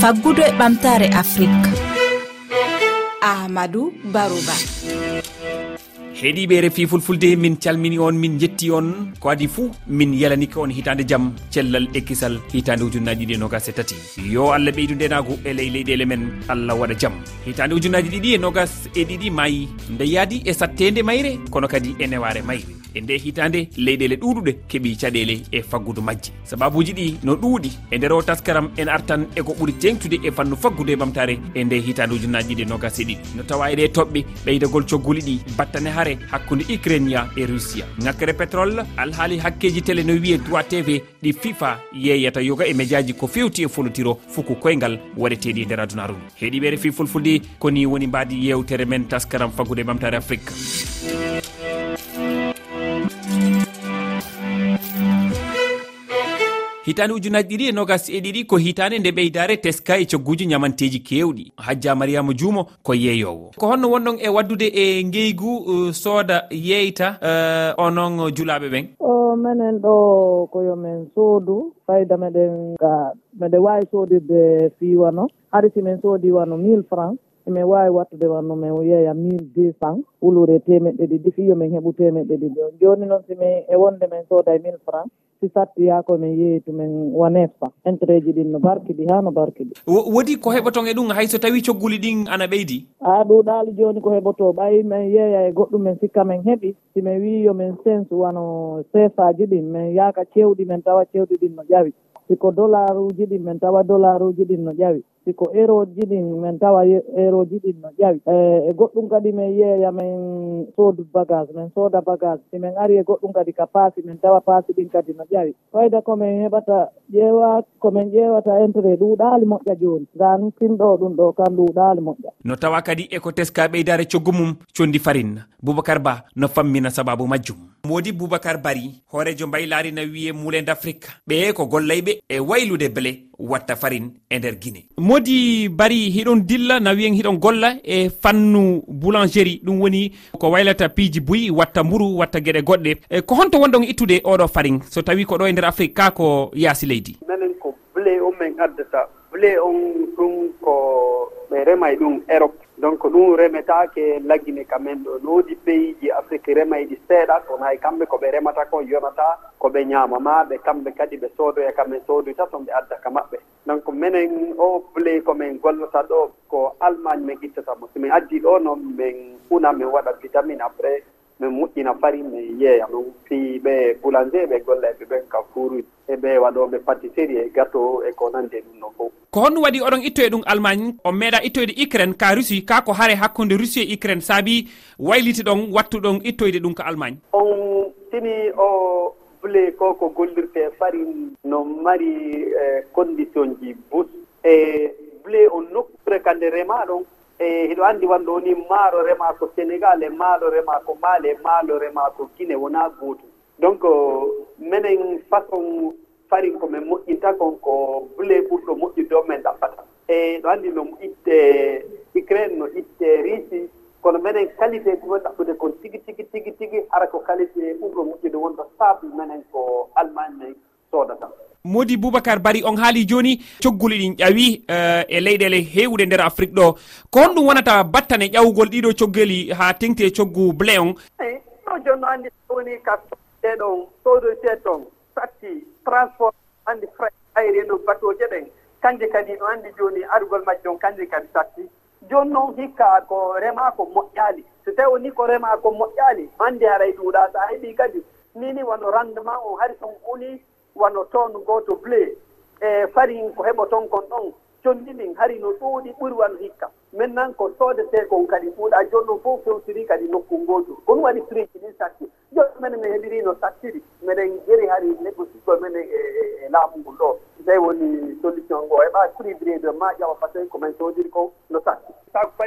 faggudu e ɓamtare afrique. Ahmadou barouba. Heeɗiɓe refi fulfulde min calmini on min jetti on. Ko adi fuu min yalanike on hitande jaam cellal ekkisal hitande ujunnaji ɗiɗi e nogas e tati. Yo allah ɓeydu ndenagu e ley leyɗele men allah waɗa jaam hitande ujunnaji ɗiɗi e nogas e ɗiɗi mayi nde yaadi e sattede mayre kono kadi e neware mayre. e nde hitande leyɗele ɗuɗuɗe keeɓi caɗele e faggudu majje. Sababuji ɗi no ɗuuɗi e nder o taskaram en artan eko ɓuuri tengtude e fannu faggudu e ɓamtare e nde hitande ujunnaji ɗiɗi nogasi ɗiɗi no tawa eɗe toɓɓe ɓeydagol cogguli ɗi battane haare hakkude ukrainia e russia. Ŋakkere pétrole alhaali hakkeji télé no wiye droit tv ɗi fifa yeeyata yoga e médiaji ko fewti e folotiro fuku koyngal waɗeteɗi e nder adunaru heeɗiɓere fi fulfulde koni woni mbadi yewtere men taskaram faggude e ɓamtare afrique. hitande ujunaji ɗiɗi e nogas e ɗiɗi ko hitande nde ɓeydare teska e cogguji ñamanteji kewɗi. Hajja mariama juumo ko yeeyowo. Ko honno wonɗon e waddude e ngeygu uh, sooda yeyta uh, e, onon julaɓe ɓen o minen ɗo koyomen soodu. Fayda meɗen ga meɗen wawi soodirde fiwano hari si min soodi wano mille franc emin wawi wattude wanno min yeeya mille deux cent wulure temeɗɗe ɗiɗi fiyo min heeɓu temeɗɗe ɗiɗi. On joni noon simin e wonde min sooda e mille franc si sattoya komin yeehi tumin woneffa intérêt ji ɗin no barkiɗi ha no barkiɗi woodi ko heɓoton e ɗum hayso tawi cogguli ɗin ana ɓeydi? A ɗuɗali joni ko heɓoto ɓay min yeeya e goɗɗum min sikka min heeɓi simin wi yomin sense wano sefaji ɗin min yaaka cewɗi min tawa cewɗi ɗin no ƴawi. Siko dollar uji ɗin min tawa dollar uji ɗin no ƴawi. siko erreur ji ɗin min tawa erreur ji ɗin no ƴawi. E, e goɗɗum kadi min yeeya min soodu bagage min sooda bagage si min ari e goɗɗum kadi ka paasi min tawa paasi ɗin kadi no ƴawi. Fayda komin heɓata ƴeewa komin ƴeewata intérêt ɗuuɗaali moƴƴa jooni. Ngan pinɗo ɗum ɗo kam ɗuuɗaali moƴƴa. No tawa kadi eko teska ɓeydare coggu mum condi farine boubacar ba no fammina sababu majjum. Modi boubacar bari hoorejo mbaylaari no wiye mulende afrique ɓe ko gollayɓe e waylude blé watta farine e nder guine modi bari hiɗon dilla na wiyen hiɗon golla e fannu boulangerie. Ɗum woni ko waylata piiji buyi watta mburu watta gueɗe goɗɗe. E ko honto wondon ittude oɗo farin so tawi ko ɗo e nder afrique ka ko yaasi leydi? Minen ko blé on min addata. Blé on ɗum ko ɓe remay ɗum europe. Donc ɗum remetake laggine quand même ɗo. Noodi pays ji afrique remay ɗi seeɗa kono hay e kamɓe ko ɓe remata ko yonata ko ɓe ñaamama ɓe kamɓe kadi ɓe soodoya kamen sooduyta toon ɓe adda ka maɓɓe. Donc minen o play komin gollata ɗo ko allemagne min ittatamo somin addi ɗo noon min una min waɗa vitamine après min moƴƴina farin min yeeya ɗum fii ɓe boulanger ɓe golla eɓe ɓen ka furuji eɓe waɗoɓe patisserie e gâteau e ko nande ɗum no fof. Ko honɗum waɗi oɗon ittoye ɗum allemagne on meeɗa ittoyde ukraine ka russie ka ko haare hakkude russie e ukraine saabi wayliti ɗon wattuɗon ittoyde ɗum ko allemagne. On sini o blé ko ko gollirte farin no mari eh, condition ji bus e blé on nokku fréquente rema ɗon e hiɗo anndi wanɗo ni maaro rema ko sénégal e maalo rema ko maali e maalo rema ko guine wonaa gootum. Donc minen façon farin ko min moƴƴinta kon ko blé ɓurɗo moƴƴude o min ɗaɓɓata e ɗo anndi no itte ukraine no itte russie kono minen qualité ko woni ɗaɓɓude kon tigi tigi tigi tigi hara ko qualité e ɓurɗo moƴƴude wonɗo sable minen ko allemagne nayi soodata. Modi boubacar bari on haali joni cogguli ɗin ƴawi eh, e leyɗele hewɗe nder afrique ɗo. Ko honɗum wonata battane ƴawgol ɗiɗo coggeli ha tengti e coggu blé on? Eyi no joni no anndi woni ka ɗeɗon sodorité toon satti transport anndi frai ayre ɗo batoje ɗen. Kanje kadi no anndi joni arugol majje on kanje kadi satti. Joni noon hikka ko remaa ko moƴƴaali. So tawi woni ko remaa ko moƴƴaali anndi haray ɗuuɗa sa heeɓi kadi. Nini wono rendement on hari son uni wano toon gooto blé e farin ko heɓo toon kon ɗon conndi ndin hari no ɗuuɗi ɓuri wano hikka maintenant ko soodete kon kadi ɓuuɗa jooni ɗon fof fewtiri kadi nokku ngootu ko ɗum waɗi prix ji ɗin satti joni minen min heɓirino sattiri meɗen jeri hari négocigo menen e, e, e laamu ngol ɗo. Tawi woni solution ngo. Heɓa prix bride ma ƴawa par ce que komin soodiri kon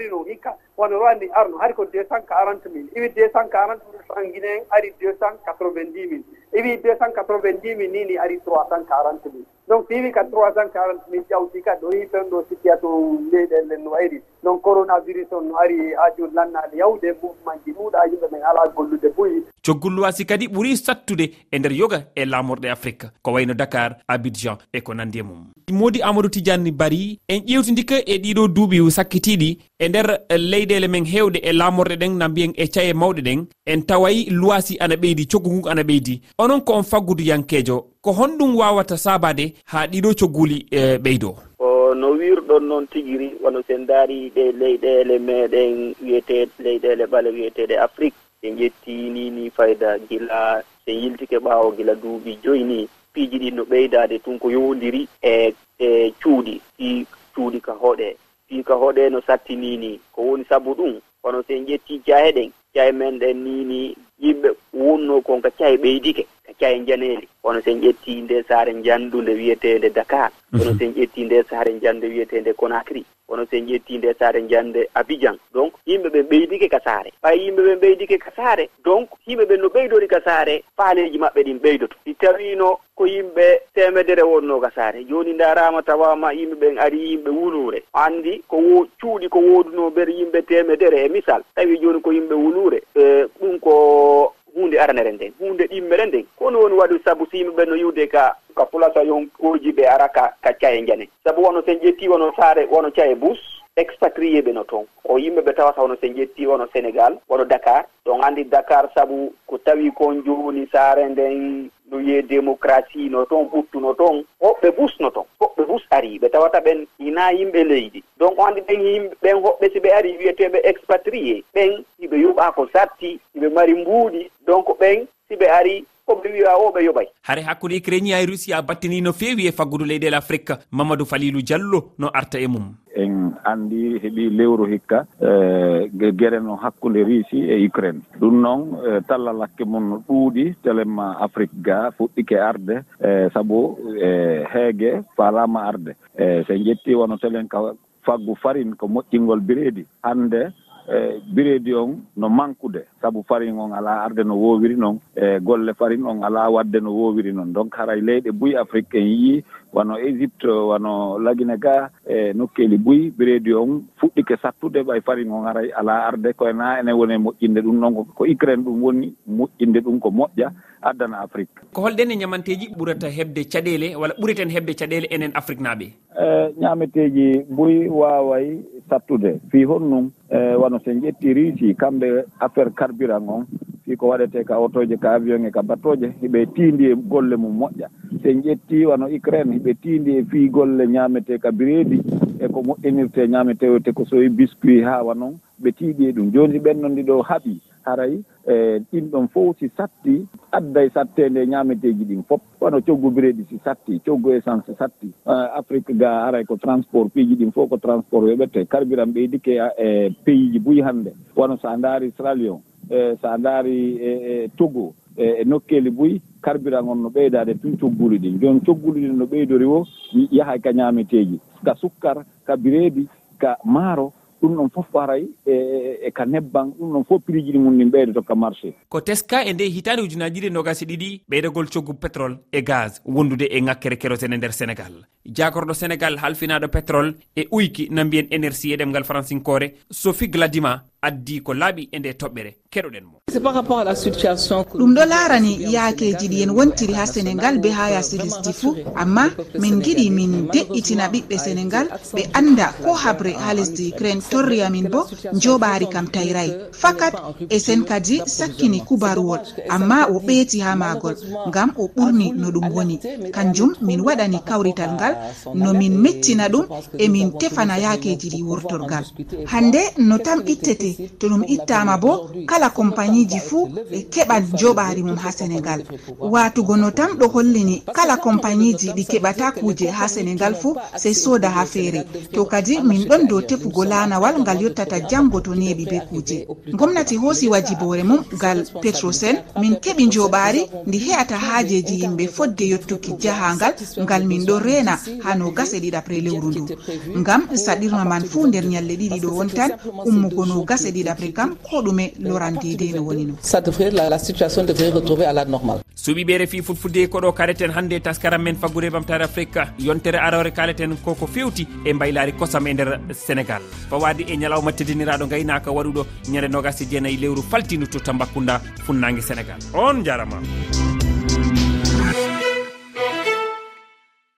arino hikka wono rowanni arno hari ko deux cent quarante mille. Iwi deux cent quarante mille franc guinéen ari deux cent quatre vingt dix mille. Iwi deux cent quatre vingt dix mille nini ari trois cent quarante mille. Donc so iwi ka trois cent quarante mille ƴawti ka ɗo yi fen ɗo sikkiya to leyɗellen no ayri donc coronavirus on no ari ha joni lannaade yawde mouvement ji ɗuuɗa yimɓe men ala gollude boyi coggol luwasi kadi ɓuuri sattude e nder yoga e lamorɗe afrique ko wayno dakar abidjan e ko nandi e mum. Modi amadou tidiani bari en ƴewtidika e ɗiɗo duuɓi sakkitiɗi e nder leyɗele men hewde e lamorɗe ɗen na mbiyen e caye mawɗe ɗen en taway luwasi ana ɓeydi coggu ngu ana ɓeydi. Onon ko on faggudu yankejo ko honɗum wawata sabade ha ɗiɗo cogguli e, ɓeydo? No wirɗon noon tigiri wono sen daari ɗe leyɗele meɗen wiyete leyɗele ɓale wiyeteɗe afrique. en ƴetti ni fayda gila sen yiltike ɓaawo gila duuɓi joyi ni. Piiji ɗin no ɓeydaade tun ko yowodiri e e cuuɗi. Fi cuuɗi ka hoɗee fi ka hoɗee no sattinini ko woni sabu ɗum kono sen ƴetti jahe ɗen. Cahe men ɗen nini yimɓe wonno kon ka cahe ɓeydike ka cahe janeeli kono sen ƴetti nde saare njanndu nde wiyetede dakar. Mhm. Kono sen ƴetti nde saare jandu wiyetede conakry. kono sen ƴetti nde saare jande abidjan. Donc yimɓe ɓe ɓeydike ka saare. Ɓay yimɓe ɓe ɓeydike ka saare. Donc yimɓe ɓe no ɓeydori ka saare faaleji maɓɓe ɗin ɓeydoto. Si tawino ko yimɓe temedere wonno ka saare. Joni darama tawama yimɓe ɓen ari yimɓe wulure. Andi ko wo cuuɗi ko woduno ber yimɓe temedere e misal. Tawi joni ko yimɓe wulure e, ɗum ko hunde aranere nden hunde ɗimmere nden. Kono woni waɗi sabu so yimɓeɓe no yiwde ka ka fulasa yon koji ɓe ara ka ka caye jane sabu wono sen ƴetti wono saare wono caye bus expatrié ɓe no toon o yimɓe ɓe tawata wono sen ƴetti wono sénégal wono dakar. Ɗon andi dakar sabu ko tawi kon joni saare nden no wiye démocratie no toon ɓuttuno toon hoɓɓe busno toon hoɓɓe bus ari ɓe tawata ɓen hina yimɓe leydi. Donc andi ɓen yimɓe ɓen hoɓɓe si ɓe ari wiyeteɓe expatrié ɓen hiɓe yoɓa ko satti hiɓe mari mbuuɗi donc ɓen siɓe ari koɓe wiya o ɓe yoɓay. Haare hakkude ukrainia e russie a battini no feewi e faggudu leyɗele afrique. Mamadou falilou diallo no arta e mum. anndi heɓi lewru hikka e gere no hakkunde russie e ukraine. Ɗum noon e, talla lakke mum no ɗuuɗi telema afrique ga fuɗɗike arde e sabu e heege faalaama arde. E so en ƴettii wono telen ka faggu farine ko moƴƴingol bireedi hannde e bireedi on no manqude sabu farine on alaa arde no woowiri noon e golle farine on alaa waɗde no woowiri noon donc haray leyɗe buy afrique en yii wano égypte wano lagine ga e nokkeeli buy bireedi on fuɗɗike sattude ɓay farine on haray alaa arde koye naa ene woni moƴƴinde ɗum noon ko ukraine ɗum woni moƴƴinde ɗum ko moƴƴa addana afrique. Ko holɗen e ñamanteeji ɓurata heɓde caɗele walla ɓuriten heɓde caɗele enen afrique naaɓe? E, ñaameteeji boyi waaway sattude. Fii honnon e, wano so en ƴettii ruusi kamɓe affaire carburant on fii ko waɗetee ka otoje ka avion e ka battooje hiɓe tiindi e golle mum moƴƴa. So en ƴettii wano ucraine hiɓe tiindi e fii golle ñaametee ka bireedi e ko moƴƴinirtee ñaametewte ko soye biscuit haawa noon ɓe tiiɗi e ɗum. Jooni ɓennondi ɗo haɓii aroyi e ɗin ɗon fof si satti adda e sattede ñameteji ɗin foof wano coggu bireɗi si satti coggu essence satti. Afrique ga aray ko transport piiji ɗin fof ko transport weɓete. Carburant ɓeydike e, e pays ji buyi hannde. Wano sa ndaari sralion e sa ndaari e, e togo e, e nokkeli buyi carburant on no ɓeydade tun cogguli ɗin. Joni cogguli ɗin no ɓeydori o yahay ka ñameteji ka sukkar ka bireedi ka maaro ɗum ɗon fof aray e, e ka nebban ɗum ɗon fof prix ji ɗi mum ɗin ɓeydoto ka marché. Ko teska e nde hitande ujunaji ɗiɗi e nogasi ɗiɗi ɓeydagol coggu pétrole e gaz wondude e ŋakkere kérosene nder sénégal. Jagorɗo sénégal halfinaɗo pétrole e uyki no mbiyen énergie e ɗemgal francinkore sophie gladima addi ko laaɓi e nde toɓɓere. Keɗoɗen mo. Ɗum ɗo laarani yaakeji ɗi en wontiri ha sénégal be ha yasiristi fuu. Amma min giɗi min de'itina ɓiɓɓe sénégal ɓe anda ko habre ha lesdi ukraine torri amin bo joɓaari kam tayray. Fakat e sen kadi sakkini kubaruwol amma o ɓeeti ha maagol ngam o ɓurni no ɗum woni. Kanjum min waɗani kawrital ngal no min mettina ɗum e min tefana yaakeji ɗi wurtorgal. Hande no tam ittete to ɗum ittama bo kala kompagnieji fuu ɓe keɓan joɓari mum ha sénégal watugo no tam ɗo hollini kala kompagnieji ɗi keɓata kuje ha sénégal fuu sey soda ha feere. To kadi min ɗon dow tefugo lanawal ngal yottata janngo to neɓi be kuje. Gomnati hoosi wajibore mum ngal petrosen min keɓi joɓari ndi he'ata haajeji yimɓe fodde yettuki jahangal ngal min ɗo rena ha no gase ɗiɗapre lewru ndu. Ngam saɗirma man fuu nder ñalle ɗiɗi ɗo wontan ummugo no gase lase ɗiɗa après kam ko ɗume lorantede no wonino suɓiɓe refi futfude koɗo kaleten hannde taskaram men faggude ɓamtare afrique yontere arore kaleten koko fewti e mbaylari kosam e nder sénégal. Fawade e ñalawma teddiniraɗo gaynaka waɗuɗo ñande nogasi e jeenayyi lewru faltinu to tambacounda funnague sénégal. On jarama.